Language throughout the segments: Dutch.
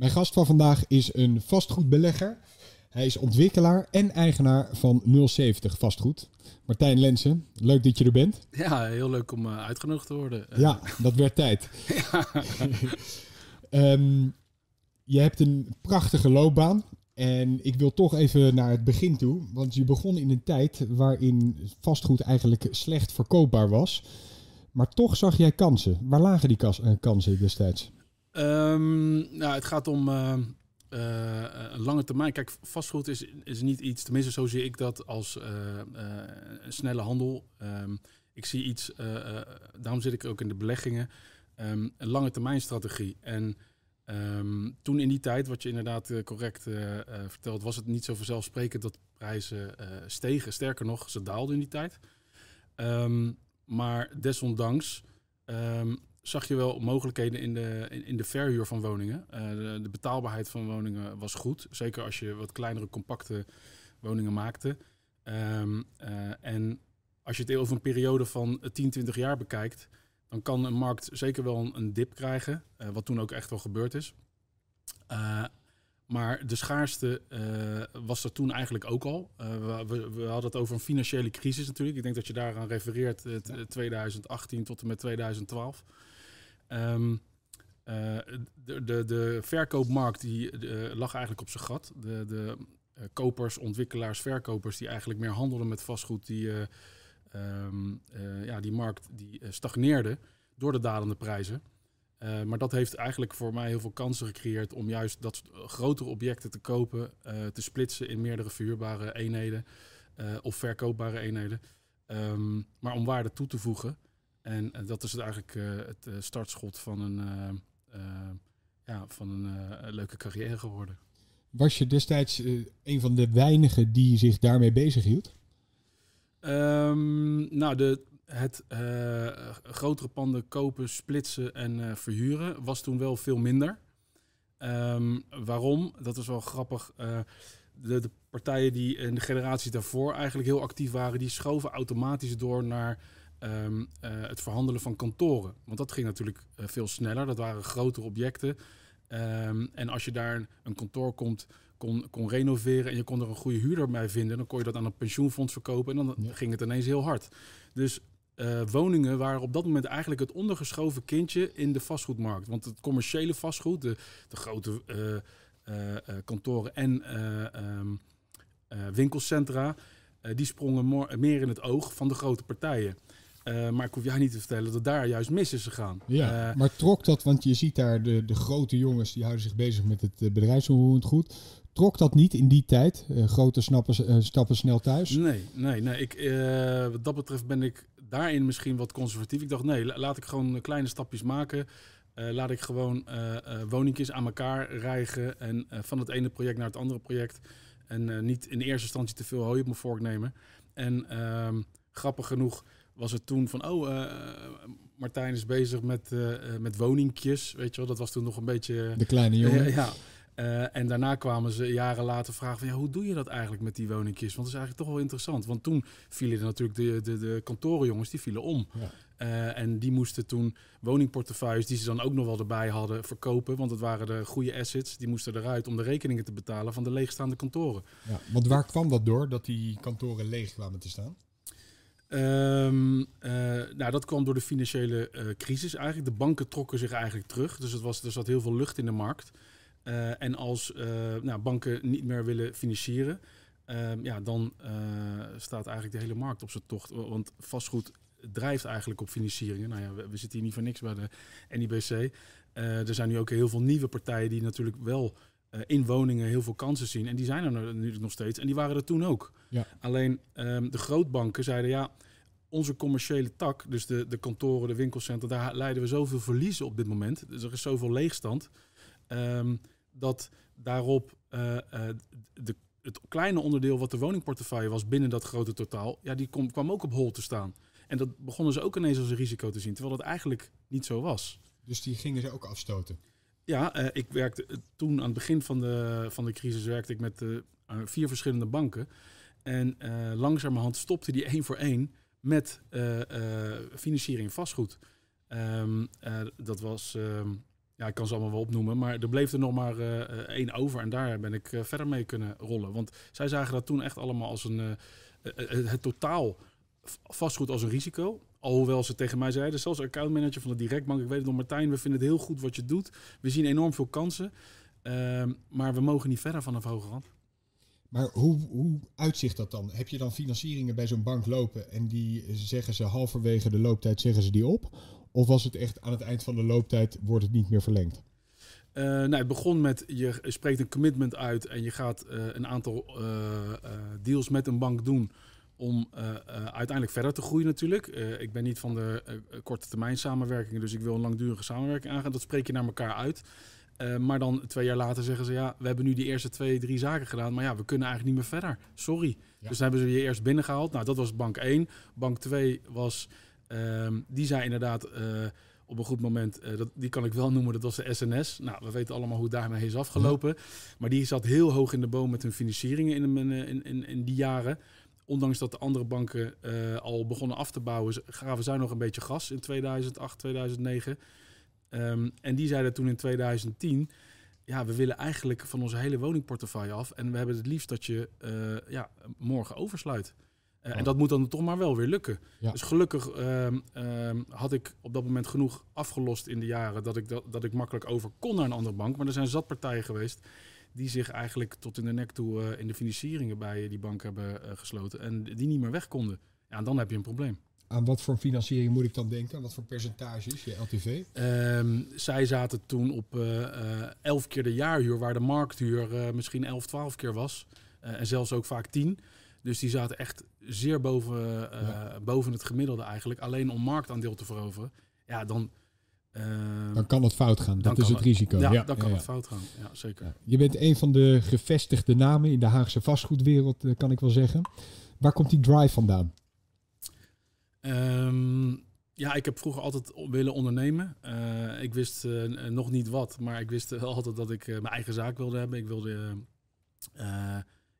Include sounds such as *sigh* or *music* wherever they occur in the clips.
Mijn gast van vandaag is een vastgoedbelegger. Hij is ontwikkelaar en eigenaar van 070 Vastgoed. Martijn Lensen, leuk dat je er bent. Ja, heel leuk om uh, uitgenodigd te worden. Ja, dat werd tijd. *laughs* Ehm, je hebt een prachtige loopbaan. En ik wil toch even naar het begin toe. Want je begon in een tijd waarin vastgoed eigenlijk slecht verkoopbaar was. Maar toch zag jij kansen. Waar lagen die eh, kansen destijds? Um, nou, het gaat om uh, uh, een lange termijn. Kijk, vastgoed is, is niet iets, tenminste zo zie ik dat, als een snelle handel. Um, ik zie iets, daarom zit ik ook in de beleggingen, um, een lange termijn strategie. En toen in die tijd, wat je inderdaad correct vertelt, was het niet zo vanzelfsprekend dat prijzen stegen. Sterker nog, ze daalden in die tijd. maar desondanks zag je wel mogelijkheden in de, in, de verhuur van woningen. Uh, de, de, betaalbaarheid van woningen was goed. Zeker als je wat kleinere, compacte woningen maakte. Um, uh, en als je het over een periode van 10, 20 jaar bekijkt, dan kan een markt zeker wel een, een dip krijgen. Uh, wat toen ook echt wel gebeurd is. maar de schaarste was er toen eigenlijk ook al. We, we, we, hadden het over een financiële crisis natuurlijk. Ik denk dat je daaraan refereert, 2018 tot en met 2012. Um, uh, de, de, de verkoopmarkt die uh, lag eigenlijk op zijn gat. De, de uh, kopers, ontwikkelaars, verkopers die eigenlijk meer handelden met vastgoed, die, um, ja, die markt die stagneerde door de dalende prijzen. maar dat heeft eigenlijk voor mij heel veel kansen gecreëerd om juist dat grotere objecten te kopen, te splitsen in meerdere verhuurbare eenheden of verkoopbare eenheden. Um, maar om waarde toe te voegen. En uh, dat is het eigenlijk uh, het uh, startschot van een, ja, van een leuke carrière geworden. Was je destijds een van de weinigen die zich daarmee bezig hield? Um, nou, de, het grotere panden kopen, splitsen en verhuren was toen wel veel minder. Um, waarom? Dat is wel grappig. De, de, partijen die in de generaties daarvoor eigenlijk heel actief waren, die schoven automatisch door naar um, uh, het verhandelen van kantoren. Want dat ging natuurlijk uh, veel sneller. Dat waren grotere objecten. Um, en als je daar een kantoor komt, kon, kon renoveren en je kon er een goede huurder bij vinden, dan kon je dat aan een pensioenfonds verkopen en dan ja. ging het ineens heel hard. Dus uh, woningen waren op dat moment eigenlijk het ondergeschoven kindje in de vastgoedmarkt. Want het commerciële vastgoed, de, de grote kantoren en um, winkelcentra, die sprongen meer in het oog van de grote partijen. Uh, maar ik hoef jij niet te vertellen dat daar juist mis is gegaan. Ja, uh, maar trok dat, want je ziet daar de, de grote jongens die houden zich bezig met het uh, bedrijfsonroerend goed. Trok dat niet in die tijd? grote snappen, stappen snel thuis? Nee, nee, nee. Ik, wat dat betreft ben ik daarin misschien wat conservatief. Ik dacht, nee, laat ik gewoon kleine stapjes maken. laat ik gewoon woningjes aan elkaar rijgen. En van het ene project naar het andere project. En niet in eerste instantie te veel hooi op mijn vork nemen. En ehm, grappig genoeg was het toen van, oh, uh, Martijn is bezig met, uh, met woningjes, weet je wel. Dat was toen nog een beetje... De kleine *laughs* jongen. ja. En daarna kwamen ze jaren later vragen van, ja, hoe doe je dat eigenlijk met die woningjes? Want dat is eigenlijk toch wel interessant. Want toen vielen er natuurlijk de, de, de kantorenjongens, die vielen om. Ja. Uh, en die moesten toen woningportefeuilles, die ze dan ook nog wel erbij hadden, verkopen. Want het waren de goede assets, die moesten eruit om de rekeningen te betalen van de leegstaande kantoren. Ja, want waar kwam dat door, dat die kantoren leeg kwamen te staan? Um, uh, nou, dat kwam door de financiële uh, crisis eigenlijk. De banken trokken zich eigenlijk terug. Dus het was, er zat heel veel lucht in de markt. Uh, en als nou, banken niet meer willen financieren, ehm, ja, dan staat eigenlijk de hele markt op zijn tocht. Want vastgoed drijft eigenlijk op financieringen. Nou ja, we, we zitten hier niet voor niks bij de NIBC. er zijn nu ook heel veel nieuwe partijen die natuurlijk wel uh, in woningen heel veel kansen zien. En die zijn er nu nog steeds. En die waren er toen ook. Ja. Alleen um, de grootbanken zeiden ja, onze commerciële tak, dus de, de kantoren, de winkelcentra, daar leiden we zoveel verliezen op dit moment. Dus er is zoveel leegstand. Um, dat daarop uh, uh, de, het kleine onderdeel wat de woningportefeuille was binnen dat grote totaal, ja, die kom, kwam ook op hol te staan. En dat begonnen ze ook ineens als een risico te zien, terwijl dat eigenlijk niet zo was. Dus die gingen ze ook afstoten? Ja, uh, ik werkte toen aan het begin van de, van de crisis werkte ik met uh, vier verschillende banken. En langzamerhand stopte die één voor één met financiering vastgoed. Um, dat was, um, ja, ik kan ze allemaal wel opnoemen, maar er bleef er nog maar eh, eh, één over. En daar ben ik eh, verder mee kunnen rollen. Want zij zagen dat toen echt allemaal als een, eh, eh, eh, het totaal vastgoed als een risico. Alhoewel ze tegen mij zeiden, zelfs accountmanager van de Directbank, ik weet het nog Martijn, we vinden het heel goed wat je doet. We zien enorm veel kansen, Ehm, maar we mogen niet verder van een hoge rand. Maar hoe, hoe uitzicht dat dan? Heb je dan financieringen bij zo'n bank lopen en die zeggen ze halverwege de looptijd zeggen ze die op? Of was het echt aan het eind van de looptijd wordt het niet meer verlengd? Eh, nou, het begon met je spreekt een commitment uit en je gaat eh, een aantal eh, deals met een bank doen om eh, eh, uiteindelijk verder te groeien natuurlijk. Eh, ik ben niet van de korte termijn samenwerkingen, dus ik wil een langdurige samenwerking aangaan. Dat spreek je naar elkaar uit. Maar dan twee jaar later zeggen ze, ja, we hebben nu die eerste twee, drie zaken gedaan, maar ja, we kunnen eigenlijk niet meer verder. Sorry. Ja. Dus dan hebben ze je eerst binnengehaald. Nou, dat was bank 1. Bank 2 was, ehm, die zei inderdaad op een goed moment, dat, die kan ik wel noemen, dat was de SNS. Nou, we weten allemaal hoe het daarmee is afgelopen. Maar die zat heel hoog in de boom met hun financieringen in, in, in, in die jaren. Ondanks dat de andere banken eh, al begonnen af te bouwen, gaven zij nog een beetje gas in 2008, 2009. Ehm, en die zeiden toen in 2010, ja, we willen eigenlijk van onze hele woningportefeuille af. En we hebben het liefst dat je eh, ja, morgen oversluit. Eh, Oh. En dat moet dan toch maar wel weer lukken. Ja. Dus gelukkig ehm, ehm, had ik op dat moment genoeg afgelost in de jaren dat ik, dat, dat ik makkelijk over kon naar een andere bank. Maar er zijn zat partijen geweest die zich eigenlijk tot in de nek toe eh, in de financieringen bij die bank hebben eh, gesloten. En die niet meer weg konden. Ja, dan heb je een probleem. Aan wat voor financiering moet ik dan denken? Aan wat voor percentages, je LTV? Ehm, zij zaten toen op eh, eh, 11 keer de jaarhuur, waar de markthuur misschien 11, 12 keer was. En zelfs ook vaak 10. Dus die zaten echt zeer boven, Ja. boven het gemiddelde eigenlijk. Alleen om marktaandeel te veroveren. Ja, dan... ehm, Dan kan het fout gaan. Dat is het risico. ja, Ja, dan kan ja, het ja. fout gaan. Ja, zeker. Je bent een van de gevestigde namen in de Haagse vastgoedwereld, eh, kan ik wel zeggen. Waar komt die drive vandaan? Ehm, ja, ik heb vroeger altijd willen ondernemen. Eh, ik wist eh, nog niet wat, maar ik wist wel altijd dat ik mijn eigen zaak wilde hebben. Ik wilde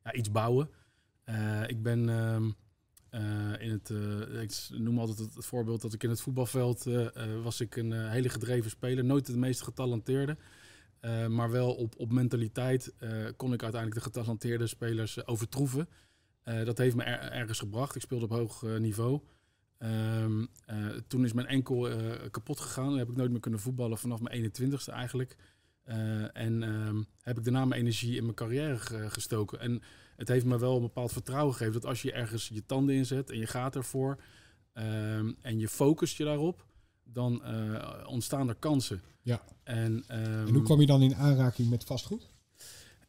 ja, iets bouwen. Ik ben eh, in het, eh, ik noem altijd het, voorbeeld dat ik in het voetbalveld eh, was ik een hele gedreven speler. Nooit de meest getalenteerde. Maar wel op, op mentaliteit kon ik uiteindelijk de getalenteerde spelers overtroeven. Dat heeft me er- ergens gebracht. Ik speelde op hoog niveau. Ehm, eh, toen is mijn enkel kapot gegaan. Dan heb ik nooit meer kunnen voetballen vanaf mijn 21ste eigenlijk. En ehm, heb ik daarna mijn energie in mijn carrière ge- gestoken. En het heeft me wel een bepaald vertrouwen gegeven dat als je ergens je tanden inzet en je gaat ervoor ehm, en je focust je daarop, dan eh, ontstaan er kansen. Ja. En, En ehm, hoe kwam je dan in aanraking met vastgoed?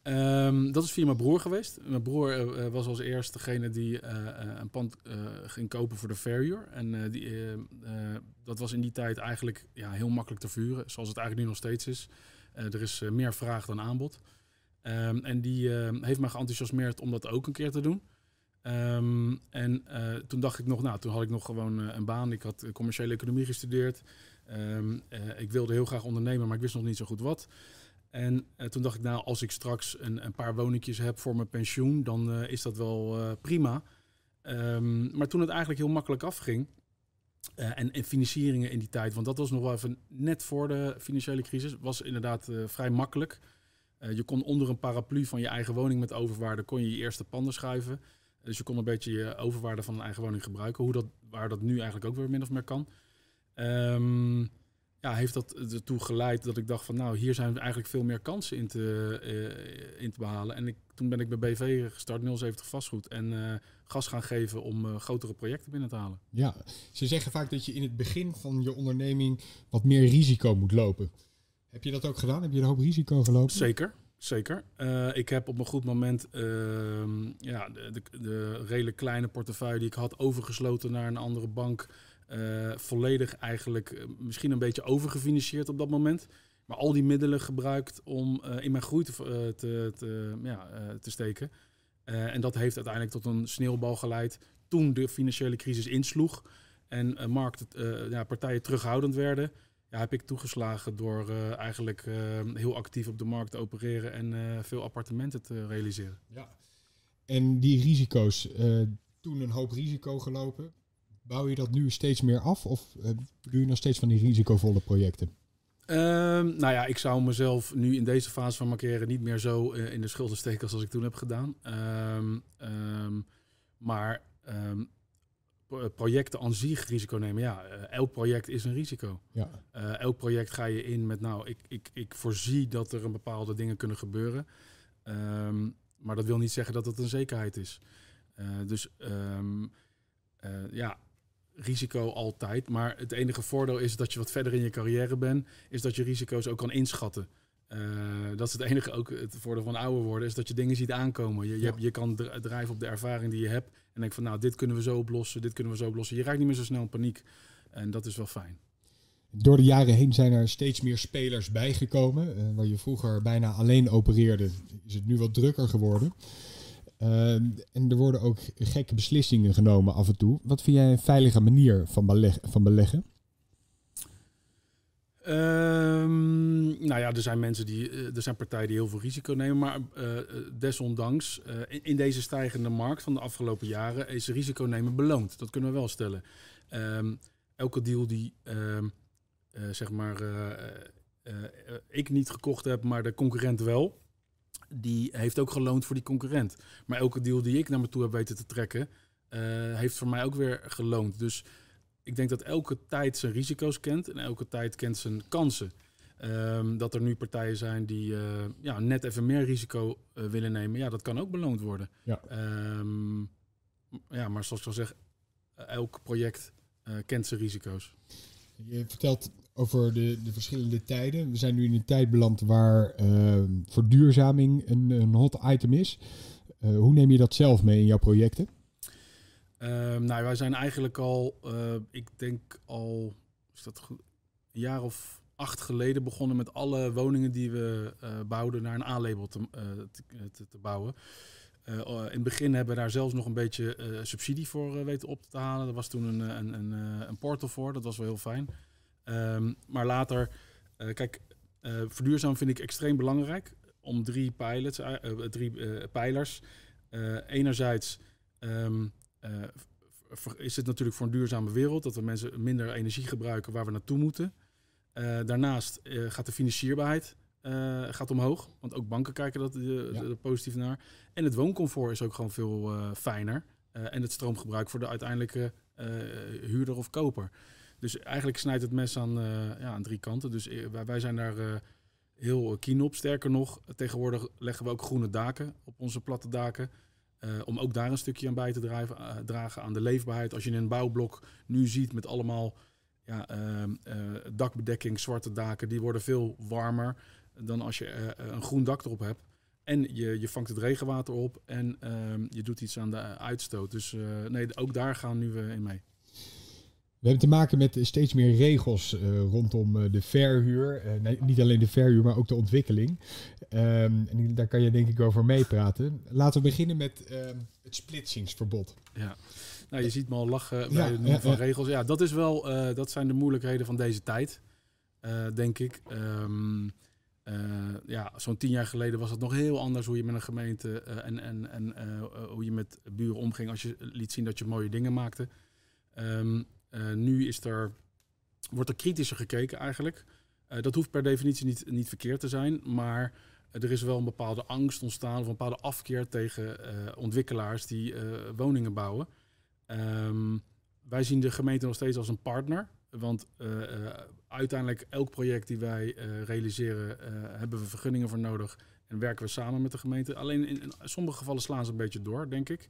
Ehm, dat is via mijn broer geweest. Mijn broer eh, eh, was als eerste degene die een pand ging kopen voor de verhuur. En die, dat was in die tijd eigenlijk ja, heel makkelijk te vuren, zoals het eigenlijk nu nog steeds is. Er is meer vraag dan aanbod. Ehm, en die eh, heeft mij geenthousiasmeerd om dat ook een keer te doen. Ehm, en eh, toen dacht ik nog, nou, toen had ik nog gewoon eh, een baan. Ik had eh, commerciële economie gestudeerd. Ehm, ik wilde heel graag ondernemen, maar ik wist nog niet zo goed wat. En toen dacht ik, nou, als ik straks een, een paar woningjes heb voor mijn pensioen, dan is dat wel prima. Ehm, maar toen het eigenlijk heel makkelijk afging, en, en financieringen in die tijd, want dat was nog wel even net voor de financiële crisis, was inderdaad vrij makkelijk. Eh, je kon onder een paraplu van je eigen woning met overwaarde, kon je je eerste panden schuiven. Dus je kon een beetje je overwaarde van een eigen woning gebruiken, hoe dat, waar dat nu eigenlijk ook weer min of meer kan. Ehm, ja, heeft dat ertoe geleid dat ik dacht van nou, hier zijn eigenlijk veel meer kansen in te, eh, in te behalen. En ik, toen ben ik bij BV gestart, 070 vastgoed, en eh, gas gaan geven om grotere projecten binnen te halen. Ja, ze zeggen vaak dat je in het begin van je onderneming wat meer risico moet lopen. Heb je dat ook gedaan? Heb je een hoop risico gelopen? Zeker, zeker. Eh, ik heb op een goed moment ehm, ja, de, de, de redelijk kleine portefeuille die ik had overgesloten naar een andere bank. eh, volledig eigenlijk eh, misschien een beetje overgefinancierd op dat moment. Maar al die middelen gebruikt om in mijn groei te, te, te, ja, te steken. En dat heeft uiteindelijk tot een sneeuwbal geleid toen de financiële crisis insloeg. En markt, eh, ja, partijen terughoudend werden ja, heb ik toegeslagen door eh, eigenlijk eh, heel actief op de markt te opereren en eh, veel appartementen te realiseren. Ja. En die risico's, toen een hoop risico gelopen. Bouw je dat nu steeds meer af of doe je nog steeds van die risicovolle projecten? Ehm, nou ja, ik zou mezelf nu in deze fase van carrière niet meer zo in de schulden steken als, als ik toen heb gedaan. Ehm, ehm, maar projecten aan zich risico nemen. Ja, elk project is een risico. Ja. elk project ga je in met, nou, ik, ik, ik voorzie dat er een bepaalde dingen kunnen gebeuren. maar dat wil niet zeggen dat het een zekerheid is. dus ja, risico altijd. Maar het enige voordeel is dat je wat verder in je carrière bent, is dat je risico's ook kan inschatten. Uh, dat is het enige ook het voordeel van ouder worden, is dat je dingen ziet aankomen. Je, je, kan drijven op de ervaring die je hebt en denk van nou, dit kunnen we zo oplossen, dit kunnen we zo oplossen. Je raakt niet meer zo snel in paniek en dat is wel fijn. Door de jaren heen zijn er steeds meer spelers bijgekomen. Uh, waar je vroeger bijna alleen opereerde, is het nu wat drukker geworden. Ehm, en er worden ook gekke beslissingen genomen af en toe. Wat vind jij een veilige manier van, beleg van beleggen? Um, nou ja, er zijn mensen die, eh, er zijn partijen die heel veel risico nemen, maar uh, desondanks, uh, in, deze stijgende markt van de afgelopen jaren is risico nemen beloond. Dat kunnen we wel stellen. Um, elke deal die, zeg maar, ik niet gekocht heb, maar de concurrent wel, die heeft ook geloond voor die concurrent. Maar elke deal die ik naar me toe heb weten te trekken, heeft voor mij ook weer geloond. Dus ik denk dat elke tijd zijn risico's kent en elke tijd kent zijn kansen. Um, dat er nu partijen zijn die uh, ja, net even meer risico uh, willen nemen, ja, dat kan ook beloond worden. Ja, um, ja maar zoals ik al zeg, elk project kent zijn risico's. Je vertelt over de, de verschillende tijden. We zijn nu in een tijd beland waar uh, verduurzaming een, een hot item is. Hoe neem je dat zelf mee in jouw projecten? Uh, nou, wij zijn eigenlijk al, eh, ik denk al, is dat goed, een jaar of acht geleden begonnen met alle woningen die we uh, bouwden naar een A-label te, te, te, bouwen. in het begin hebben we daar zelfs nog een beetje subsidie voor weten op te halen. Er was toen een, een, een, een portal voor, dat was wel heel fijn. Um, maar later, kijk, verduurzaam vind ik extreem belangrijk. Om drie, pilots, drie pijlers. enerzijds um, is het natuurlijk voor een duurzame wereld dat we mensen minder energie gebruiken waar we naartoe moeten. daarnaast gaat de financierbaarheid gaat omhoog. Want ook banken kijken dat ja. positief naar. En het wooncomfort is ook gewoon veel fijner. en het stroomgebruik voor de uiteindelijke huurder of koper. Dus eigenlijk snijdt het mes aan, ja, aan drie kanten. Dus eh, wij, wij zijn daar heel keen op. Sterker nog, tegenwoordig leggen we ook groene daken op onze platte daken. Uh, om ook daar een stukje aan bij te drijven, dragen aan de leefbaarheid. Als je een bouwblok nu ziet met allemaal ja, dakbedekking, zwarte daken, die worden veel warmer dan als je een groen dak erop hebt. En je, je vangt het regenwater op en ehm, je doet iets aan de uitstoot. Dus nee, ook daar gaan nu we in mee. We hebben te maken met steeds meer regels uh, rondom uh, de verhuur. Uh, nee, niet alleen de verhuur, maar ook de ontwikkeling. Um, en daar kan je denk ik over meepraten. Laten we beginnen met uh, het splitsingsverbod. Ja, nou, je ziet me al lachen bij ja, het van regels. Ja, dat, is wel, dat zijn de moeilijkheden van deze tijd, denk ik. Um, ja, zo'n tien jaar geleden was het nog heel anders hoe je met een gemeente en, en, en hoe je met buren omging als je liet zien dat je mooie dingen maakte. Um, nu is er, wordt er kritischer gekeken eigenlijk. Uh, dat hoeft per definitie niet, niet verkeerd te zijn, maar er is wel een bepaalde angst ontstaan of een bepaalde afkeer tegen uh, ontwikkelaars die woningen bouwen. Um, wij zien de gemeente nog steeds als een partner. Want uiteindelijk elk project die wij realiseren, hebben we vergunningen voor nodig en werken we samen met de gemeente. Alleen in, sommige gevallen slaan ze een beetje door, denk ik.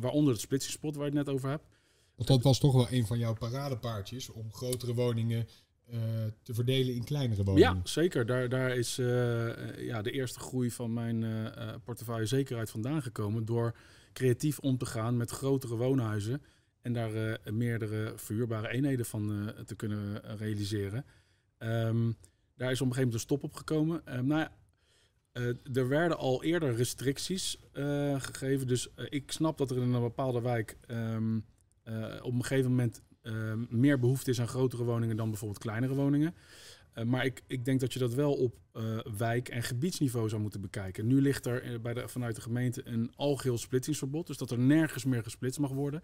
waaronder het splitsingspot waar je het net over hebt. Want dat was toch wel een van jouw paradepaardjes om grotere woningen uh, te verdelen in kleinere woningen. Ja, zeker. Daar, daar is uh, ja, de eerste groei van mijn uh, portefeuille zeker uit vandaan gekomen. Door creatief om te gaan met grotere woonhuizen. En daar meerdere verhuurbare eenheden van te kunnen realiseren. Um, daar is op een gegeven moment een stop op gekomen. Um, nou ja, er werden al eerder restricties gegeven. Dus ik snap dat er in een bepaalde wijk um, uh, op een gegeven moment uh, meer behoefte is aan grotere woningen dan bijvoorbeeld kleinere woningen. Uh, maar ik, ik denk dat je dat wel op wijk- en gebiedsniveau zou moeten bekijken. Nu ligt er bij de, vanuit de gemeente een algeheel splitsingsverbod. Dus dat er nergens meer gesplitst mag worden.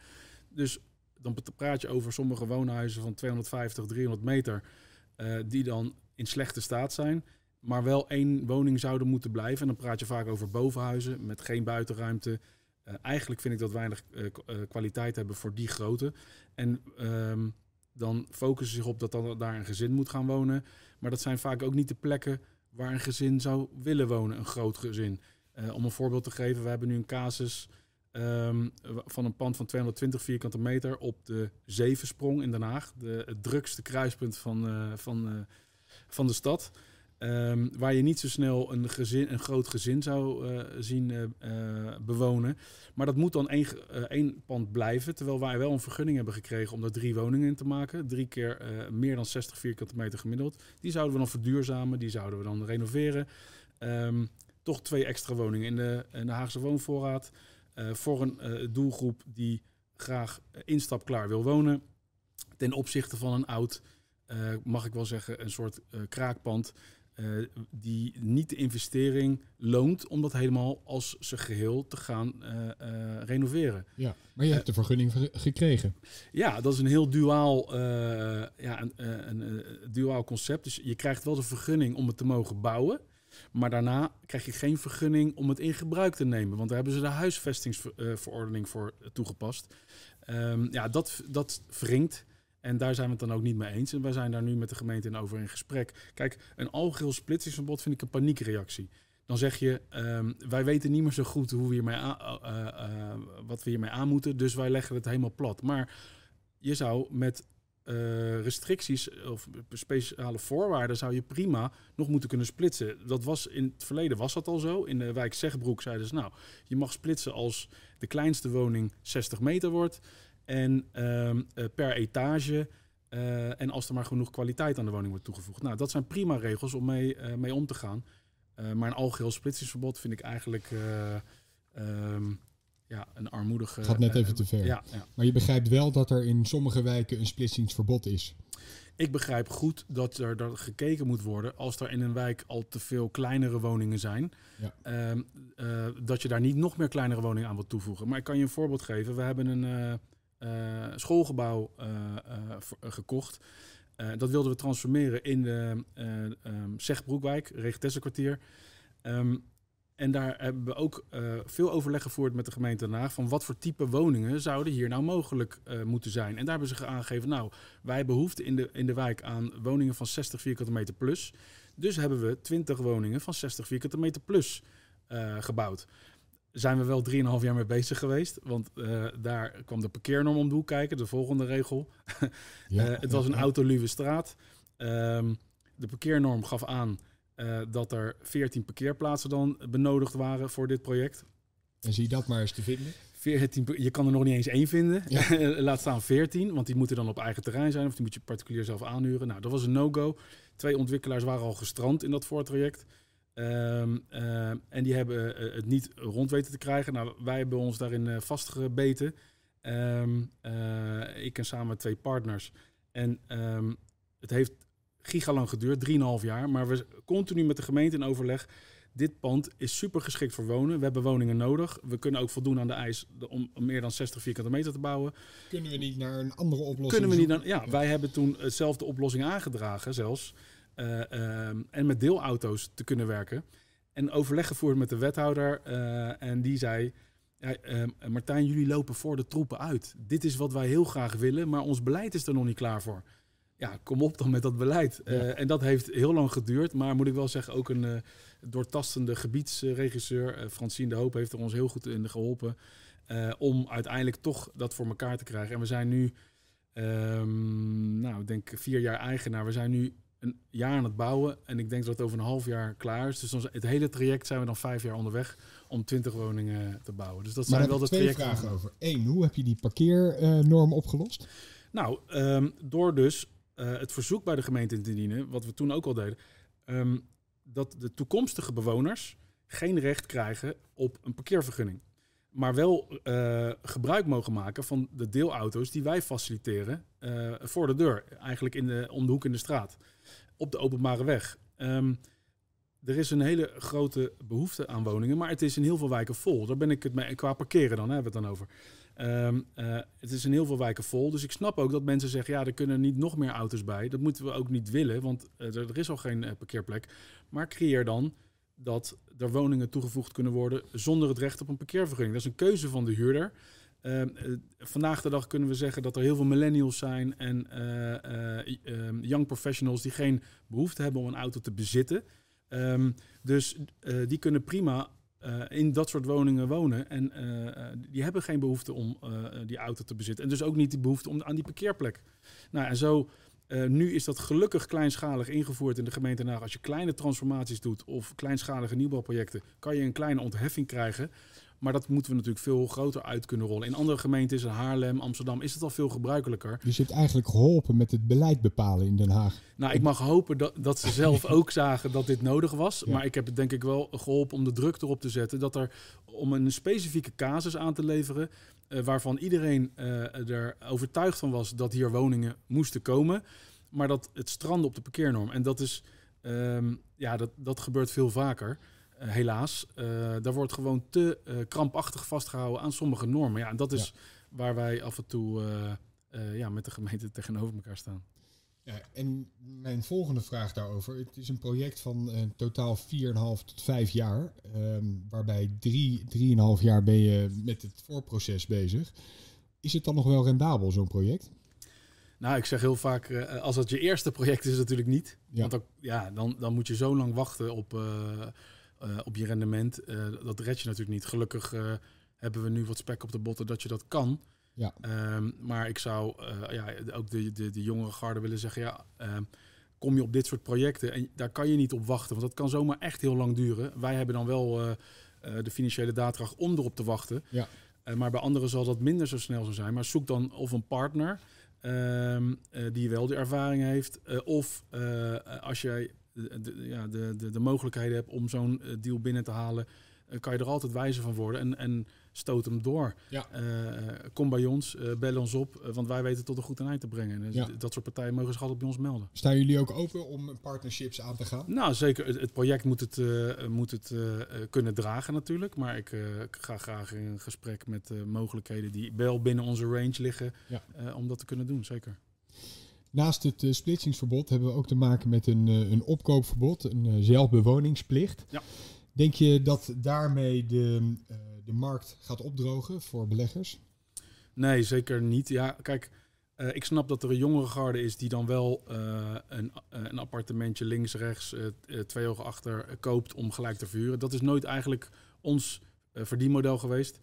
Dus dan praat je over sommige woonhuizen van 250, 300 meter. die dan in slechte staat zijn, maar wel één woning zouden moeten blijven. En dan praat je vaak over bovenhuizen met geen buitenruimte. Uh, eigenlijk vind ik dat weinig uh, kwaliteit hebben voor die grootte. En um, dan focussen ze zich op dat dan daar een gezin moet gaan wonen. Maar dat zijn vaak ook niet de plekken waar een gezin zou willen wonen, een groot gezin. Om een voorbeeld te geven, we hebben nu een casus um, van een pand van 220 vierkante meter op de Zevensprong in Den Haag. De, het drukste kruispunt van, van, van de stad. Um, waar je niet zo snel een, gezin, een groot gezin zou uh, zien uh, uh, bewonen. Maar dat moet dan één, één pand blijven. Terwijl wij wel een vergunning hebben gekregen om er drie woningen in te maken. Drie keer meer dan 60 vierkante meter gemiddeld. Die zouden we dan verduurzamen, die zouden we dan renoveren. Um, toch twee extra woningen in de, in de Haagse woonvoorraad. voor een doelgroep die graag instapklaar wil wonen. Ten opzichte van een oud, mag ik wel zeggen, een soort kraakpand uh, die niet de investering loont om dat helemaal als zijn geheel te gaan uh, uh, renoveren. Ja, maar je hebt de vergunning gekregen. Ja, dat is een heel duaal, ja, een, een, een, duaal concept. Dus je krijgt wel de vergunning om het te mogen bouwen. Maar daarna krijg je geen vergunning om het in gebruik te nemen. Want daar hebben ze de huisvestingsverordening voor toegepast. Um, ja, dat, dat wringt. En daar zijn we het dan ook niet mee eens. En wij zijn daar nu met de gemeente in over in gesprek. Kijk, een algeheel splitsingsverbod vind ik een paniekreactie. Dan zeg je, um, wij weten niet meer zo goed hoe we hiermee aan, uh, uh, wat we hiermee aan moeten, dus wij leggen het helemaal plat. Maar je zou met uh, restricties of speciale voorwaarden zou je prima nog moeten kunnen splitsen. Dat was in het verleden was dat al zo. In de wijk Zegbroek zeiden ze nou, je mag splitsen als de kleinste woning 60 meter wordt. En um, uh, per etage. Uh, en als er maar genoeg kwaliteit aan de woning wordt toegevoegd. Nou, dat zijn prima regels om mee, uh, mee om te gaan. maar een algeheel splitsingsverbod vind ik eigenlijk um, ja, een armoedige... Gaat net even te ver. Ja, ja, Maar je begrijpt wel dat er in sommige wijken een splitsingsverbod is. Ik begrijp goed dat er dat gekeken moet worden als er in een wijk al te veel kleinere woningen zijn. Ja. Um, dat je daar niet nog meer kleinere woningen aan wilt toevoegen. Maar ik kan je een voorbeeld geven. We hebben een uh, schoolgebouw uh, uh, gekocht. dat wilden we transformeren in de Zegbroekwijk, Regentessenkwartier. Um, en daar hebben we ook veel overleg gevoerd met de gemeente Den Haag van wat voor type woningen zouden hier nou mogelijk moeten zijn. En daar hebben ze aangegeven, nou, wij behoeften in de, in de wijk aan woningen van 60 vierkante meter plus. Dus hebben we 20 woningen van 60 vierkante meter plus gebouwd zijn we wel 3,5 jaar mee bezig geweest. Want uh, daar kwam de parkeernorm om de hoek kijken, de volgende regel. *laughs* Ja, uh, het was een ja. autoluwe straat. Um, de parkeernorm gaf aan uh, dat er 14 parkeerplaatsen dan benodigd waren voor dit project. En zie je dat maar eens te vinden? 14, je kan er nog niet eens één vinden. Ja. *laughs* Laat staan 14, want die moeten dan op eigen terrein zijn of die moet je particulier zelf aanhuren. Nou, dat was een no-go. Twee ontwikkelaars waren al gestrand in dat voortraject. Um, uh, en die hebben uh, het niet rond weten te krijgen. Nou, wij hebben ons daarin uh, vastgebeten. Um, ik en samen met twee partners. En um, het heeft gigalang geduurd, 3,5 jaar. Maar we continu met de gemeente in overleg. Dit pand is super geschikt voor wonen. We hebben woningen nodig. We kunnen ook voldoen aan de eis om, meer dan 60 vierkante meter te bouwen. Kunnen we niet naar een andere oplossing? Kunnen we niet? Ja, wij hebben toen hetzelfde oplossing aangedragen, zelfs. Uh, uh, en met deelauto's te kunnen werken. En overleg gevoerd met de wethouder. Uh, en die zei: ja, Martijn, jullie lopen voor de troepen uit. Dit is wat wij heel graag willen, maar ons beleid is er nog niet klaar voor. Ja, kom op dan met dat beleid. Ja. en dat heeft heel lang geduurd. Maar moet ik wel zeggen, ook een doortastende gebiedsregisseur, Francine de Hoop, heeft er ons heel goed in geholpen. om uiteindelijk toch dat voor elkaar te krijgen. En we zijn nu, um, nou, ik denk vier jaar eigenaar. We zijn nu een jaar aan het bouwen. En ik denk dat het over een half jaar klaar is. Dus het hele traject zijn we dan vijf jaar onderweg om 20 woningen te bouwen. Dus dat maar zijn wel de twee vragen over. Eén, hoe heb je die parkeernorm uh, opgelost? Nou, um, door dus uh, het verzoek bij de gemeente in te dienen, wat we toen ook al deden, um, dat de toekomstige bewoners geen recht krijgen op een parkeervergunning. Maar wel uh, gebruik mogen maken van de deelauto's die wij faciliteren uh, voor de deur. Eigenlijk in de, om de hoek in de straat. Op de openbare weg. Um, er is een hele grote behoefte aan woningen, maar het is in heel veel wijken vol. Daar ben ik het mee. Qua parkeren dan hebben we het dan over. Ehm, eh, het is in heel veel wijken vol. Dus ik snap ook dat mensen zeggen, ja, er kunnen niet nog meer auto's bij. Dat moeten we ook niet willen, want er, is al geen parkeerplek. Maar creëer dan dat er woningen toegevoegd kunnen worden zonder het recht op een parkeervergunning. Dat is een keuze van de huurder. Ehm, vandaag de dag kunnen we zeggen dat er heel veel millennials zijn en ehm, young professionals die geen behoefte hebben om een auto te bezitten. Um, dus die kunnen prima in dat soort woningen wonen. En die hebben geen behoefte om die auto te bezitten. En dus ook niet de behoefte om aan die parkeerplek. Nou, en zo. Nu is dat gelukkig kleinschalig ingevoerd in de gemeente Naag. Als je kleine transformaties doet of kleinschalige nieuwbouwprojecten, kan je een kleine ontheffing krijgen. Maar dat moeten we natuurlijk veel groter uit kunnen rollen. In andere gemeentes, in Haarlem, Amsterdam, is het al veel gebruikelijker. Dus je hebt eigenlijk geholpen met het beleid bepalen in Den Haag. Nou, ik mag hopen dat, dat ze zelf *laughs* ook zagen dat dit nodig was. Maar ik heb het denk ik wel geholpen om de druk erop te zetten. Dat er, om een specifieke casus aan te leveren, uh, waarvan iedereen uh, er overtuigd van was dat hier woningen moesten komen. Maar dat het stranden op de parkeernorm. En dat is, um, ja, dat, dat gebeurt veel vaker. Eh, helaas. Daar wordt gewoon te krampachtig vastgehouden aan sommige normen. Ja, en dat is waar wij af en toe ja, met de gemeente tegenover elkaar staan. Ja, en mijn volgende vraag daarover. Het is een project van totaal 4,5 tot 5 jaar. Ehm, waarbij 3, 3,5 jaar ben je met het voorproces bezig. Is het dan nog wel rendabel, zo'n project? Nou, ik zeg heel vaak, als het je eerste project is, natuurlijk niet. Ja. Want dan, ja, dan, dan moet je zo lang wachten op uh, op je rendement. Uh, dat red je natuurlijk niet. Gelukkig uh, hebben we nu wat spek op de botten dat je dat kan. Ja. Um, maar ik zou ja, ook de, de, de jongere garde willen zeggen, ja, um, kom je op dit soort projecten en daar kan je niet op wachten, want dat kan zomaar echt heel lang duren. Wij hebben dan wel de financiële daadkracht om erop te wachten. Ja. maar bij anderen zal dat minder zo snel zo zijn. Maar zoek dan of een partner um, die wel de ervaring heeft, of als jij de, ja, de, de, de mogelijkheden hebt om zo'n eh, deal binnen te halen, kan je er altijd wijzer van worden en, en stoot hem door. Ja. Uh, kom bij ons, uh, bel ons op, want wij weten tot een goed eind te brengen. Dus ja. Dat soort partijen mogen zich altijd bij ons melden. Staan jullie ook open om partnerships aan te gaan? Nou, zeker. Het, het project moet het, moet het kunnen dragen natuurlijk. Maar ik ga graag in gesprek met mogelijkheden die wel binnen onze range liggen ja. om dat te kunnen doen, zeker. Naast het uh, splitsingsverbod hebben we ook te maken met een, uh, een opkoopverbod, een uh, zelfbewoningsplicht. Ja. Denk je dat daarmee de, de markt gaat opdrogen voor beleggers? Nee, zeker niet. Ja, kijk, ik snap dat er een jongere garde is die dan wel een, een appartementje links, rechts, twee ogen achter koopt om gelijk te verhuren. Dat is nooit eigenlijk ons verdienmodel geweest.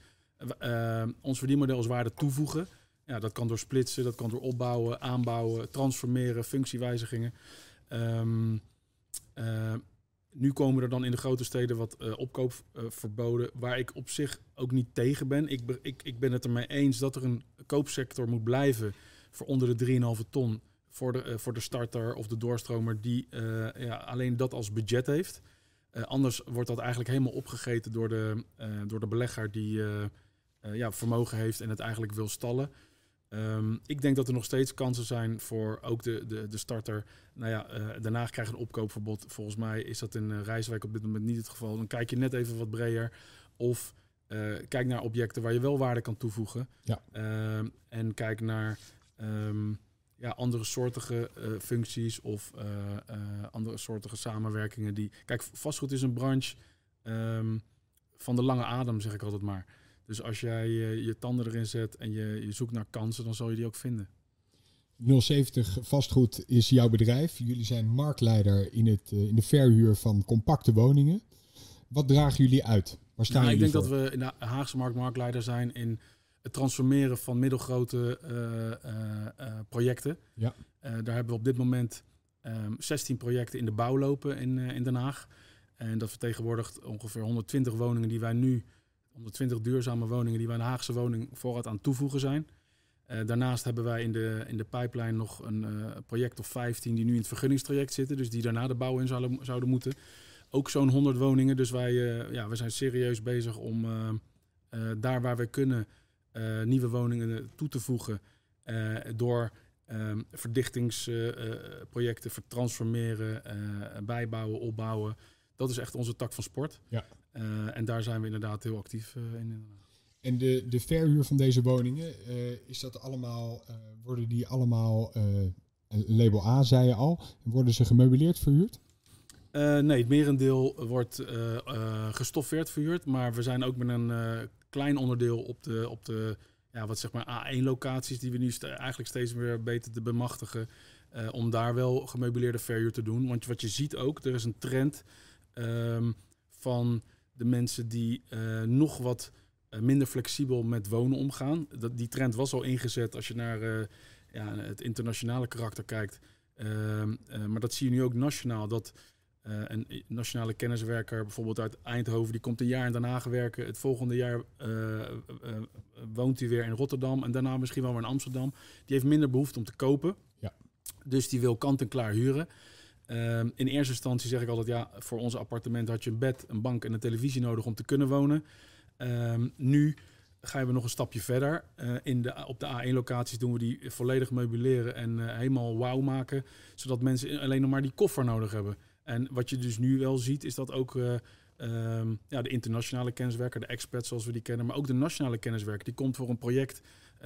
ons verdienmodel is waarde toevoegen. Ja, dat kan door splitsen, dat kan door opbouwen, aanbouwen, transformeren, functiewijzigingen. Um, nu komen er dan in de grote steden wat uh, opkoopverboden, uh, waar ik op zich ook niet tegen ben. Ik, ik, ik ben het ermee eens dat er een koopsector moet blijven voor onder de 3,5 ton voor de, uh, voor de starter of de doorstromer die ja, alleen dat als budget heeft. anders wordt dat eigenlijk helemaal opgegeten door de, door de belegger die ja, vermogen heeft en het eigenlijk wil stallen. Um, ik denk dat er nog steeds kansen zijn voor ook de, de, de starter. Nou ja, uh, daarna krijg je een opkoopverbod. Volgens mij is dat in uh, Rijswijk op dit moment niet het geval. Dan kijk je net even wat breder. Of uh, kijk naar objecten waar je wel waarde kan toevoegen. Ja. Um, en kijk naar um, ja, andere soortige functies of andere soortige samenwerkingen. Die... Kijk, vastgoed is een branche van de lange adem, zeg ik altijd maar. Dus als jij je, je tanden erin zet en je, je zoekt naar kansen, dan zal je die ook vinden. 070 Vastgoed is jouw bedrijf. Jullie zijn marktleider in, het, uh, in de verhuur van compacte woningen. Wat dragen jullie uit? Waar staan nou, jullie Ik denk voor? dat we in de Haagse markt marktleider zijn in het transformeren van middelgrote uh, uh, projecten. Ja. daar hebben we op dit moment um, ehm, 16 projecten in de bouw lopen in, in Den Haag. En dat vertegenwoordigt ongeveer 120 woningen die wij nu 120 duurzame woningen die wij een Haagse woning voorraad aan toevoegen zijn. Uh, daarnaast hebben wij in de, in de pipeline nog een uh, project of 15 die nu in het vergunningstraject zitten. Dus die daarna de bouw in zouden, zouden moeten. Ook zo'n 100 woningen. Dus wij uh, ja, we zijn serieus bezig om daar waar we kunnen nieuwe woningen toe te voegen. door ehm, verdichtingsprojecten vertransformeren, bijbouwen, opbouwen. Dat is echt onze tak van sport. Ja. Uh, en daar zijn we inderdaad heel actief uh, in. En de, de verhuur van deze woningen, eh, is dat allemaal, eh, worden die allemaal eh, label A, zei je al, worden ze gemeubileerd verhuurd? Uh, nee, het merendeel wordt uh, uh, gestoffeerd verhuurd. Maar we zijn ook met een klein onderdeel op de, op de ja, wat zeg maar A1-locaties die we nu st eigenlijk steeds weer beter te bemachtigen. om daar wel gemeubileerde verhuur te doen. Want wat je ziet ook, er is een trend um, van de mensen die nog wat minder flexibel met wonen omgaan. Dat, die trend was al ingezet als je naar ja, het internationale karakter kijkt. Ehm, maar dat zie je nu ook nationaal. Dat uh, een nationale kenniswerker, bijvoorbeeld uit Eindhoven, die komt een jaar in Den Haag werken. Het volgende jaar uh, uh, woont hij weer in Rotterdam en daarna misschien wel weer in Amsterdam. Die heeft minder behoefte om te kopen. Ja. Dus die wil kant-en-klaar huren. Ehm, in eerste instantie zeg ik altijd, ja, voor onze appartement had je een bed, een bank en een televisie nodig om te kunnen wonen. Um, nu gaan we nog een stapje verder. in de, op de A1-locaties doen we die volledig meubileren en helemaal wauw maken. Zodat mensen alleen nog maar die koffer nodig hebben. En wat je dus nu wel ziet, is dat ook uh, um, ja, de internationale kenniswerker, de experts zoals we die kennen, maar ook de nationale kenniswerker, die komt voor een project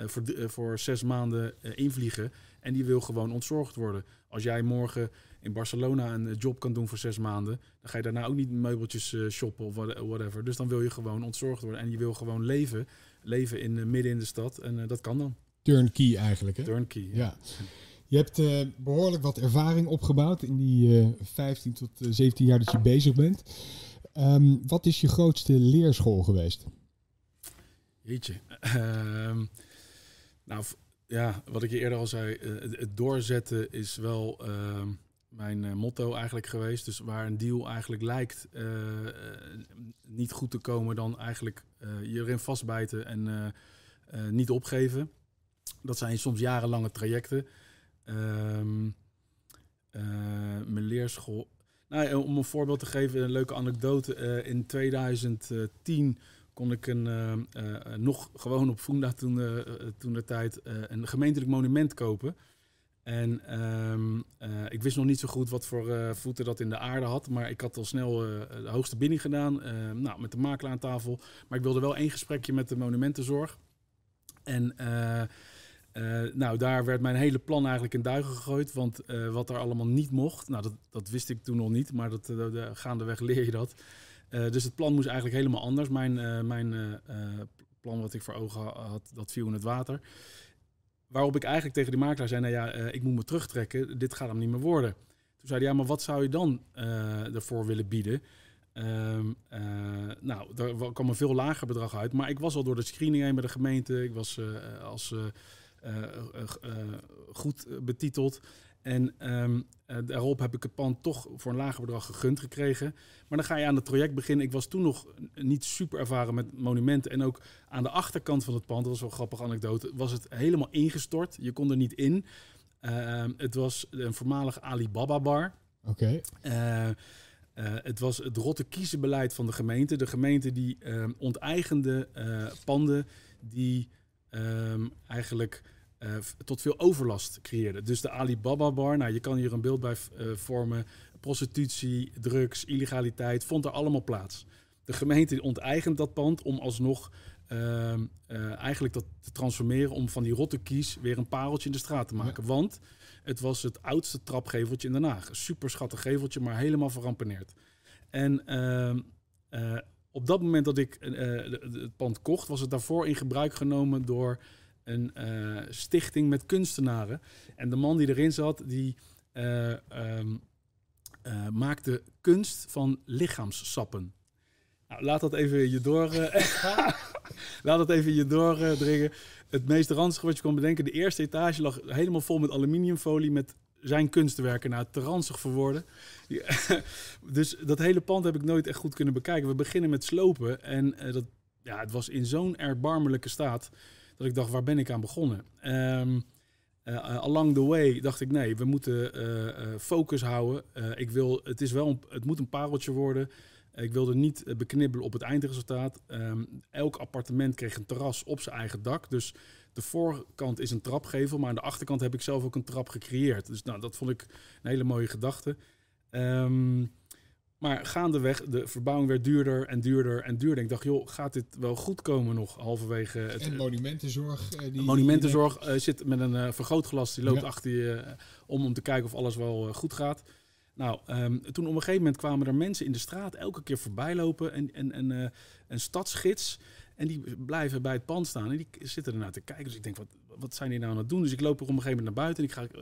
voor, uh, voor zes maanden invliegen en die wil gewoon ontzorgd worden. Als jij morgen in Barcelona een job kan doen voor zes maanden, dan ga je daarna ook niet meubeltjes shoppen of whatever. Dus dan wil je gewoon ontzorgd worden en je wil gewoon leven, leven in, midden in de stad en dat kan dan. Turnkey eigenlijk, hè? Turnkey, ja. ja. Je hebt uh, behoorlijk wat ervaring opgebouwd in die uh, 15 tot 17 eh, jaar dat je bezig bent. Um, wat is je grootste leerschool geweest? Jeetje. Uh, *laughs* nou, ja, wat ik je eerder al zei, uh, het doorzetten is wel ehm, mijn motto eigenlijk geweest. Dus waar een deal eigenlijk lijkt niet goed te komen, dan eigenlijk je erin vastbijten en niet opgeven. Dat zijn soms jarenlange trajecten. Uh, mijn leerschool. Nou, om een voorbeeld te geven, een leuke anekdote. In 2010 kon ik een, uh, nog gewoon op Funda toen, de tijd een gemeentelijk monument kopen. En um, ik wist nog niet zo goed wat voor voeten dat in de aarde had. Maar ik had al snel de hoogste bidding gedaan. nou, met de makelaar aan tafel. Maar ik wilde wel één gesprekje met de monumentenzorg. En nou, daar werd mijn hele plan eigenlijk in duigen gegooid. Want wat er allemaal niet mocht, nou, dat, dat wist ik toen nog niet, maar dat, de, gaandeweg leer je dat. Dus het plan moest eigenlijk helemaal anders. Mijn, mijn plan wat ik voor ogen had, dat viel in het water. Waarop ik eigenlijk tegen die makelaar zei, nou ja, ik moet me terugtrekken, dit gaat hem niet meer worden. Toen zei hij, ja, maar wat zou je dan ervoor willen bieden? Um, nou, daar kwam een veel lager bedrag uit. Maar ik was al door de screening heen bij de gemeente. Ik was als eh, eh, eh, goed betiteld. En um, daarop heb ik het pand toch voor een lager bedrag gegund gekregen. Maar dan ga je aan het project beginnen. Ik was toen nog niet super ervaren met monumenten. En ook aan de achterkant van het pand, dat was wel een grappige anekdote, was het helemaal ingestort. Je kon er niet in. Uh, het was een voormalige Alibaba bar. Oké. Okay. Uh, het was het rotte kiezenbeleid van de gemeente. De gemeente die uh, onteigende panden die eigenlijk uh, tot veel overlast creëerde. Dus de Alibaba bar, nou je kan hier een beeld bij uh, vormen. Prostitutie, drugs, illegaliteit, vond er allemaal plaats. De gemeente onteigent dat pand om alsnog uh, eigenlijk dat te transformeren om van die rotte kies weer een pareltje in de straat te maken. Ja. Want het was het oudste trapgeveltje in Den Haag. Super schattig geveltje, maar helemaal verrampeneerd. En ehm, op dat moment dat ik het pand kocht, was het daarvoor in gebruik genomen door een uh, stichting met kunstenaren. En de man die erin zat, die uh, um, uh, maakte kunst van lichaamssappen. Nou, laat dat even je door. *laughs* laat dat even je doordringen. Het meest ranzige wat je kon bedenken: de eerste etage lag helemaal vol met aluminiumfolie met zijn kunstwerken. Nou, te ranzig voor woorden. *laughs* dus dat hele pand heb ik nooit echt goed kunnen bekijken. We beginnen met slopen en dat, ja, het was in zo'n erbarmelijke staat dat ik dacht, waar ben ik aan begonnen? Um, uh, along the way dacht ik, nee, we moeten uh, focus houden. ik wil, het, is wel een, het moet een pareltje worden. ik wilde niet beknibbelen op het eindresultaat. Um, elk appartement kreeg een terras op zijn eigen dak. Dus de voorkant is een trapgevel, maar aan de achterkant heb ik zelf ook een trap gecreëerd. Dus nou, dat vond ik een hele mooie gedachte. Um, Maar gaandeweg, de verbouwing werd duurder en duurder en duurder. Ik dacht, joh, gaat dit wel goed komen nog halverwege? Het, en monumentenzorg. Uh, die, monumentenzorg uh, zit met een vergrootglas, die loopt achter je om om te kijken of alles wel goed gaat. Nou, um, toen op een gegeven moment kwamen er mensen in de straat elke keer voorbij lopen. En, en, en een stadsgids. En die blijven bij het pand staan en die zitten ernaar te kijken. Dus ik denk, wat, wat zijn die nou aan het doen? Dus ik loop er op een gegeven moment naar buiten en ik ga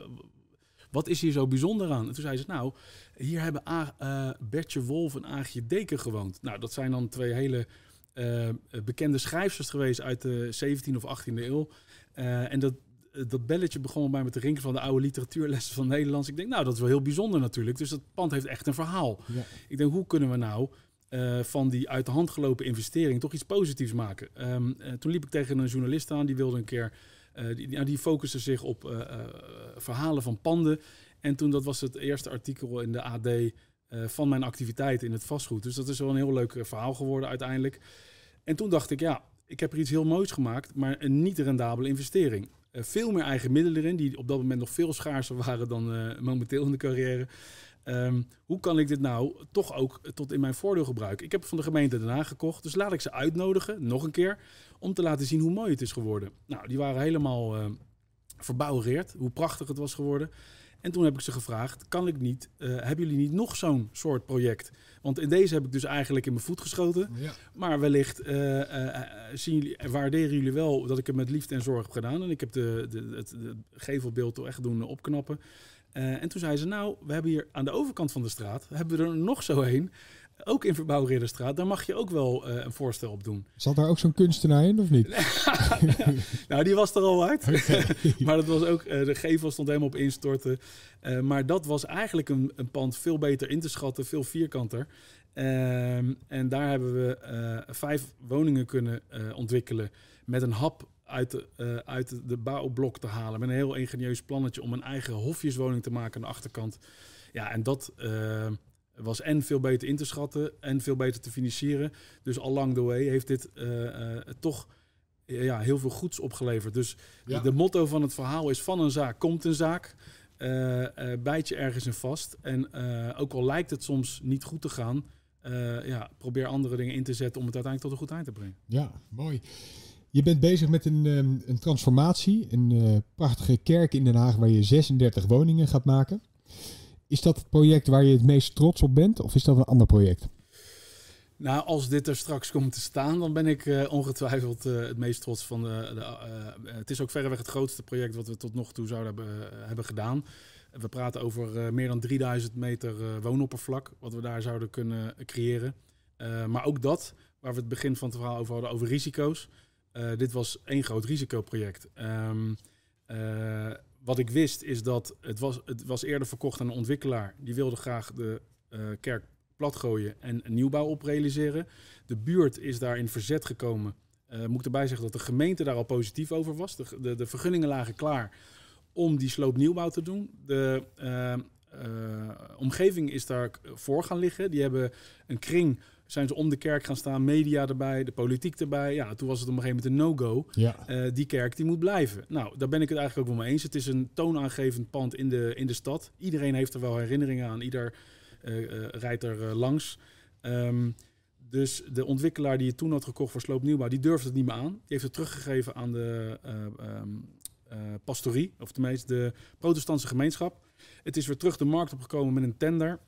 wat is hier zo bijzonder aan? En toen zei ze, nou, hier hebben A, uh, Bertje Wolf en Aagje Deken gewoond. Nou, dat zijn dan twee hele uh, bekende schrijfsters geweest uit de 17e of 18e eeuw. Uh, en dat, dat belletje begon bij met de rinken van de oude literatuurlessen van Nederlands. Ik denk, nou, dat is wel heel bijzonder natuurlijk. Dus dat pand heeft echt een verhaal. Ja. Ik denk, hoe kunnen we nou uh, van die uit de hand gelopen investering toch iets positiefs maken? Um, uh, toen liep ik tegen een journalist aan, die wilde een keer uh, die, nou, die focuste zich op uh, uh, verhalen van panden. En toen, dat was het eerste artikel in de AD van mijn activiteiten in het vastgoed. Dus dat is wel een heel leuk verhaal geworden uiteindelijk. En toen dacht ik, ja, ik heb er iets heel moois gemaakt, maar een niet rendabele investering. veel meer eigen middelen erin, die op dat moment nog veel schaarser *laughs* waren dan momenteel in de carrière. Um, hoe kan ik dit nou toch ook tot in mijn voordeel gebruiken? Ik heb van de gemeente daarna gekocht, dus laat ik ze uitnodigen, nog een keer, om te laten zien hoe mooi het is geworden. Nou, die waren helemaal uh, verbouwereerd, hoe prachtig het was geworden. En toen heb ik ze gevraagd, kan ik niet, uh, hebben jullie niet nog zo'n soort project? Want in deze heb ik dus eigenlijk in mijn voet geschoten. Ja. Maar wellicht uh, zien jullie, waarderen jullie wel dat ik het met liefde en zorg heb gedaan. En ik heb de, de, het de gevelbeeld toch echt doen opknappen. Uh, en toen zei ze, nou, we hebben hier aan de overkant van de straat, hebben we er nog zo heen, ook in Verbouwridderstraat, daar mag je ook wel uh, een voorstel op doen. Zat daar ook zo'n kunstenaar in, of niet? *laughs* nou, die was er al uit. *laughs* maar dat was ook, uh, de gevel stond helemaal op instorten. Maar dat was eigenlijk een, een, pand veel beter in te schatten, veel vierkanter. Ehm, en daar hebben we vijf woningen kunnen ontwikkelen met een hap uit de, uh, uit de bouwblok te halen. Met een heel ingenieus plannetje om een eigen hofjeswoning te maken aan de achterkant. Ja, en dat uh, was en veel beter in te schatten en veel beter te financieren. Dus along the way heeft dit uh, toch ja, heel veel goeds opgeleverd. Dus ja. de motto van het verhaal is van een zaak komt een zaak. bijt je ergens in vast. En ook al lijkt het soms niet goed te gaan... ja, probeer andere dingen in te zetten om het uiteindelijk tot een goed eind te brengen. Ja, mooi. Je bent bezig met een, um, een transformatie, een uh, prachtige kerk in Den Haag waar je 36 woningen gaat maken. Is dat het project waar je het meest trots op bent of is dat een ander project? Nou, als dit er straks komt te staan, dan ben ik uh, ongetwijfeld uh, het meest trots van de. de het is ook verreweg het grootste project wat we tot nog toe zouden hebben, hebben gedaan. We praten over meer dan 3000 meter woonoppervlak, wat we daar zouden kunnen creëren. maar ook dat, waar we het begin van het verhaal over hadden, over risico's. Uh, dit was één groot risicoproject. Um, wat ik wist is dat het was, het was eerder verkocht aan een ontwikkelaar. Die wilde graag de uh, kerk platgooien en een nieuwbouw op realiseren. De buurt is daar in verzet gekomen. moet ik erbij zeggen dat de gemeente daar al positief over was. De, de, de vergunningen lagen klaar om die sloopnieuwbouw te doen. De omgeving is daar voor gaan liggen. Die hebben een kring zijn ze om de kerk gaan staan, media erbij, de politiek erbij. Ja, toen was het op een gegeven moment een no-go. Ja. Uh, die kerk die moet blijven. Nou, daar ben ik het eigenlijk ook wel mee eens. Het is een toonaangevend pand in de, in de stad. Iedereen heeft er wel herinneringen aan. Ieder uh, uh, rijdt er langs. Um, dus de ontwikkelaar die het toen had gekocht voor sloopnieuwbouw, die durfde het niet meer aan. Die heeft het teruggegeven aan de um, pastorie, of tenminste de protestantse gemeenschap. Het is weer terug de markt opgekomen met een tender.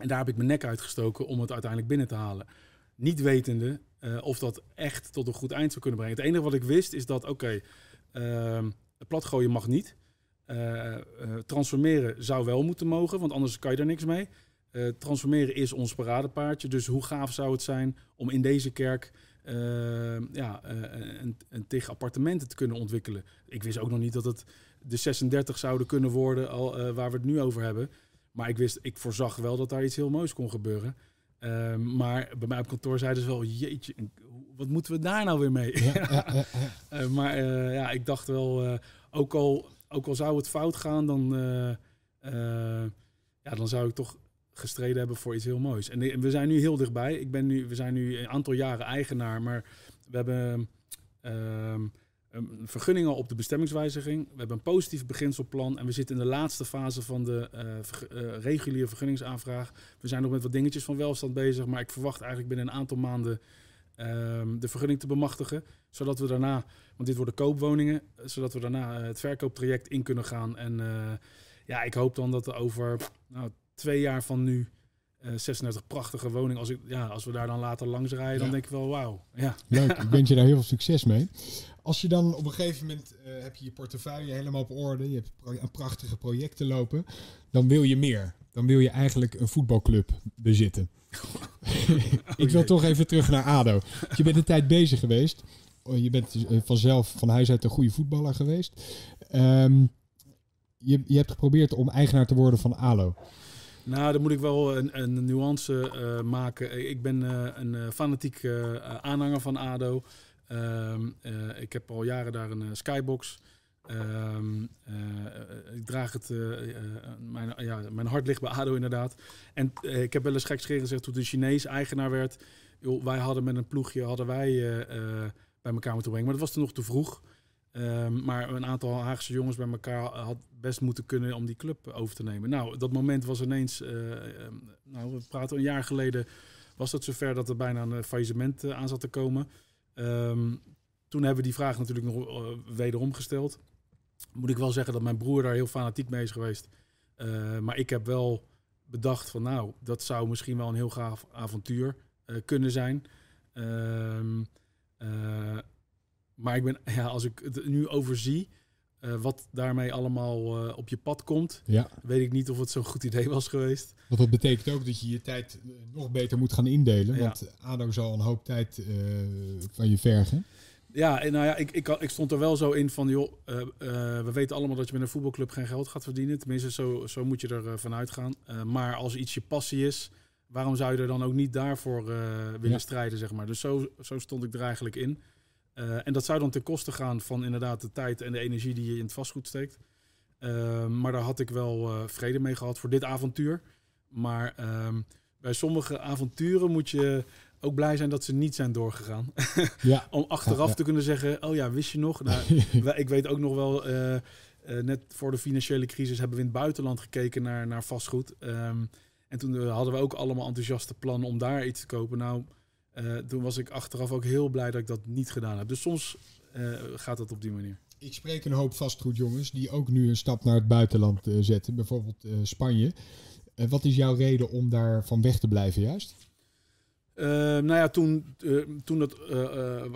En daar heb ik mijn nek uitgestoken om het uiteindelijk binnen te halen. Niet wetende uh, of dat echt tot een goed eind zou kunnen brengen. Het enige wat ik wist is dat, oké, okay, uh, platgooien mag niet. Uh, transformeren zou wel moeten mogen, want anders kan je er niks mee. transformeren is ons paradepaardje. Dus hoe gaaf zou het zijn om in deze kerk ja, een, een tig appartementen te kunnen ontwikkelen. Ik wist ook nog niet dat het de 36 zouden kunnen worden al, waar we het nu over hebben. Maar ik wist, ik voorzag wel dat daar iets heel moois kon gebeuren. Um, maar bij mij op kantoor zeiden ze wel, jeetje, wat moeten we daar nou weer mee? Ja, ja, ja, uh, *laughs* maar uh, ja, ik dacht wel, uh, ook, al, ook al zou het fout gaan, dan, ja, dan zou ik toch gestreden hebben voor iets heel moois. En we zijn nu heel dichtbij. Ik ben nu, we zijn nu een aantal jaren eigenaar, maar we hebben ehm, vergunningen op de bestemmingswijziging. We hebben een positief beginselplan. En we zitten in de laatste fase van de uh, reguliere vergunningsaanvraag. We zijn nog met wat dingetjes van welstand bezig. Maar ik verwacht eigenlijk binnen een aantal maanden um, de vergunning te bemachtigen. Zodat we daarna, want dit worden koopwoningen, zodat we daarna het verkooptraject in kunnen gaan. En ja, ik hoop dan dat er over nou, twee jaar van nu 36 eh, prachtige woningen. Als, ik, ja, als we daar dan later langs rijden, dan denk ik wel wauw. Ja. Leuk, *laughs* ik wens je daar heel veel succes mee. Als je dan op een gegeven moment uh, heb je je portefeuille helemaal op orde, je hebt een prachtige projecten lopen, dan wil je meer. Dan wil je eigenlijk een voetbalclub bezitten. *laughs* ik wil toch even terug naar ADO. Je bent een tijd bezig geweest. Oh, je bent eh, vanzelf van huis uit een goede voetballer geweest. Um, je, je hebt geprobeerd om eigenaar te worden van ALO. Nou, dan moet ik wel een, een nuance uh, maken. Ik ben uh, een fanatiek aanhanger van ADO. Ehm, ik heb al jaren daar een skybox. Um, ik draag het, mijn, ja, mijn hart ligt bij ADO inderdaad. En ik heb wel eens gekscherend gezegd toen de Chinees eigenaar werd. Wij hadden met een ploegje hadden wij, bij elkaar moeten brengen. Maar dat was toen nog te vroeg. Um, maar een aantal Haagse jongens bij elkaar had best moeten kunnen om die club over te nemen. Nou, dat moment was ineens, uh, nou, we praten een jaar geleden, was het zover dat er bijna een faillissement uh, aan zat te komen. Um, toen hebben we die vraag natuurlijk nog wederom gesteld. Moet ik wel zeggen dat mijn broer daar heel fanatiek mee is geweest. maar ik heb wel bedacht van nou, dat zou misschien wel een heel gaaf avontuur kunnen zijn. Maar ik ben, *laughs* ja, als ik het nu overzie, uh, wat daarmee allemaal uh, op je pad komt, ja. weet ik niet of het zo'n goed idee was geweest. Want dat betekent ook dat je je tijd eh, nog beter moet gaan indelen. Ja. Want ADO zal een hoop tijd uh, van je vergen. Ja, en nou ja, ik, ik, ik stond er wel zo in van, joh, we weten allemaal dat je met een voetbalclub geen geld gaat verdienen. Tenminste, zo, zo moet je er vanuit gaan. maar als iets je passie is, waarom zou je er dan ook niet daarvoor willen ja. strijden, zeg maar. Dus zo, zo stond ik er eigenlijk in. Uh, en dat zou dan ten koste gaan van inderdaad de tijd en de energie die je in het vastgoed steekt. Uh, maar daar had ik wel uh, vrede mee gehad voor dit avontuur. Maar ehm, bij sommige avonturen moet je ook blij zijn dat ze niet zijn doorgegaan. *laughs* Ja. Om achteraf ja, te kunnen zeggen, oh ja, wist je nog? Nou, *laughs* ik weet ook nog wel, net voor de financiële crisis hebben we in het buitenland gekeken naar, naar vastgoed. Um, en toen hadden we ook allemaal enthousiaste plannen om daar iets te kopen. Nou, uh, toen was ik achteraf ook heel blij dat ik dat niet gedaan heb. Dus soms uh, gaat het op die manier. Ik spreek een hoop vastgoedjongens die ook nu een stap naar het buitenland uh, zetten, bijvoorbeeld Spanje. wat is jouw reden om daar van weg te blijven juist? nou ja, toen, toen dat,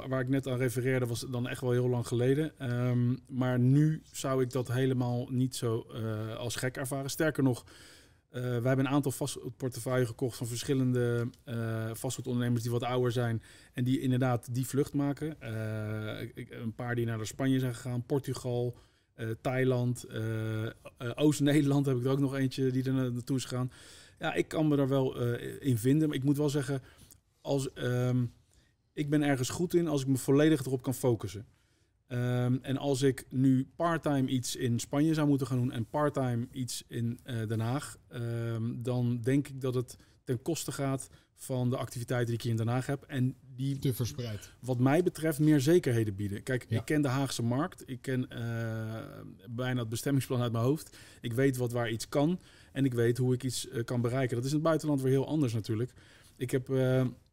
waar ik net aan refereerde, was dan echt wel heel lang geleden. Um, maar nu zou ik dat helemaal niet zo als gek ervaren. Sterker nog, uh, wij hebben een aantal vastgoedportefeuille gekocht van verschillende uh, vastgoedondernemers die wat ouder zijn en die inderdaad die vlucht maken. Uh, een paar die naar Spanje zijn gegaan, Portugal, Thailand, Oost-Nederland heb ik er ook nog eentje die er naartoe is gegaan. Ja, ik kan me daar wel in vinden, maar ik moet wel zeggen, als, um, ik ben ergens goed in als ik me volledig erop kan focussen. Um, en als ik nu parttime iets in Spanje zou moeten gaan doen en parttime iets in uh, Den Haag, um, dan denk ik dat het ten koste gaat van de activiteiten die ik hier in Den Haag heb. En die, te verspreid. Wat mij betreft, meer zekerheden bieden. Kijk, ja. ik ken de Haagse markt. Ik ken uh, bijna het bestemmingsplan uit mijn hoofd. Ik weet wat waar iets kan. En ik weet hoe ik iets uh, kan bereiken. Dat is in het buitenland weer heel anders natuurlijk. Ik heb.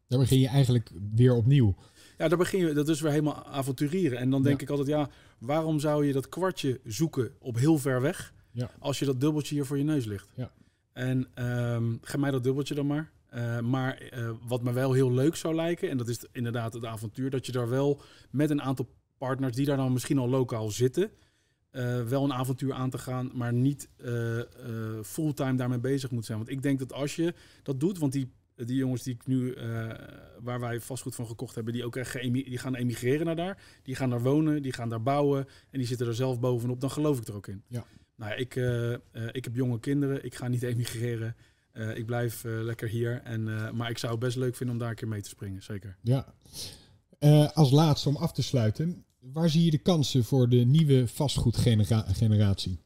Daar begin je eigenlijk weer opnieuw. Ja, daar begin je, dat is weer helemaal avonturieren. En dan denk ik altijd, ja, waarom zou je dat kwartje zoeken op heel ver weg, ja. als je dat dubbeltje hier voor je neus ligt? Ja. En um, geef mij dat dubbeltje dan maar. Uh, maar uh, wat me wel heel leuk zou lijken, en dat is inderdaad het avontuur, dat je daar wel met een aantal partners die daar dan misschien al lokaal zitten, uh, wel een avontuur aan te gaan, maar niet fulltime daarmee bezig moet zijn. Want ik denk dat als je dat doet, want die die jongens die ik nu, uh, waar wij vastgoed van gekocht hebben, die ook echt die gaan emigreren naar daar. Die gaan daar wonen, die gaan daar bouwen en die zitten er zelf bovenop. Dan geloof ik er ook in. Ja. Nou, ik, uh, uh, ik heb jonge kinderen, ik ga niet *laughs* emigreren. ik blijf lekker hier. En, maar ik zou het best leuk vinden om daar een keer mee te springen, zeker. Ja. als laatste om af te sluiten, waar zie je de kansen voor de nieuwe vastgoedgeneratie?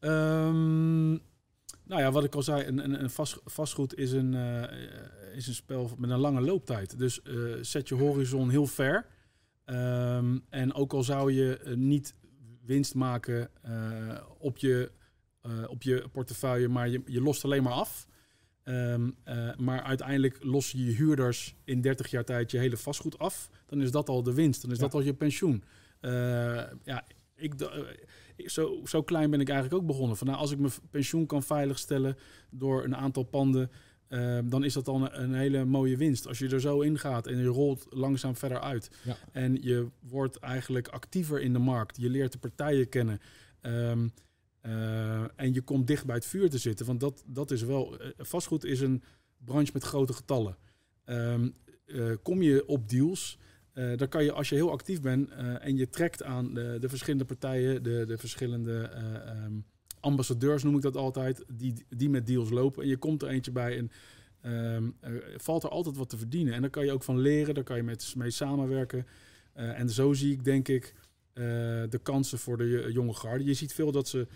Um, nou ja, wat ik al zei, een, een, een vast, vastgoed is een, uh, is een spel met een lange looptijd. Dus uh, zet je horizon heel ver. Ehm, en ook al zou je eh, niet winst maken eh, op, je, eh, op je portefeuille, maar je, je lost alleen maar af. Ehm, eh, maar uiteindelijk los je je huurders in 30 jaar tijd je hele vastgoed af. Dan is dat al de winst. Dan is Ja. dat al je pensioen. Eh, ja, eh, ik- zo, zo klein ben ik eigenlijk ook begonnen. Van, nou, als ik mijn pensioen kan veiligstellen door een aantal panden, eh, dan is dat dan een, een hele mooie winst. Als je er zo in gaat en je rolt langzaam verder uit. Ja. En je wordt eigenlijk actiever in de markt. Je leert de partijen kennen. Ehm, eh, en je komt dicht bij het vuur te zitten. Want dat, dat is wel. eh, vastgoed is een branche met grote getallen. Ehm, eh, kom je op deals. Eh, dan kan je, als je heel actief bent eh, en je trekt aan de, de verschillende partijen, de, de verschillende eh, ehm, ambassadeurs noem ik dat altijd, die, die met deals lopen. En je komt er eentje bij en ehm, valt er altijd wat te verdienen. En daar kan je ook van leren, daar kan je met, mee samenwerken. En zo zie ik denk ik de kansen voor de jo- jonge garde. Je ziet veel dat ze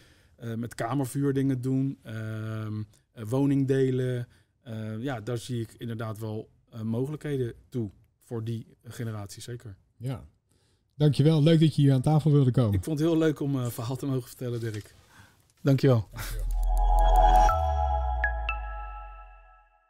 met kamervuur dingen doen, ehm, eh, woningdelen. Eh, ja, daar zie ik inderdaad wel mogelijkheden toe voor die generatie, zeker. Ja. Dankjewel. Leuk dat je hier aan tafel wilde komen. Ik vond het heel leuk om een verhaal te mogen vertellen, Dirk. Dankjewel.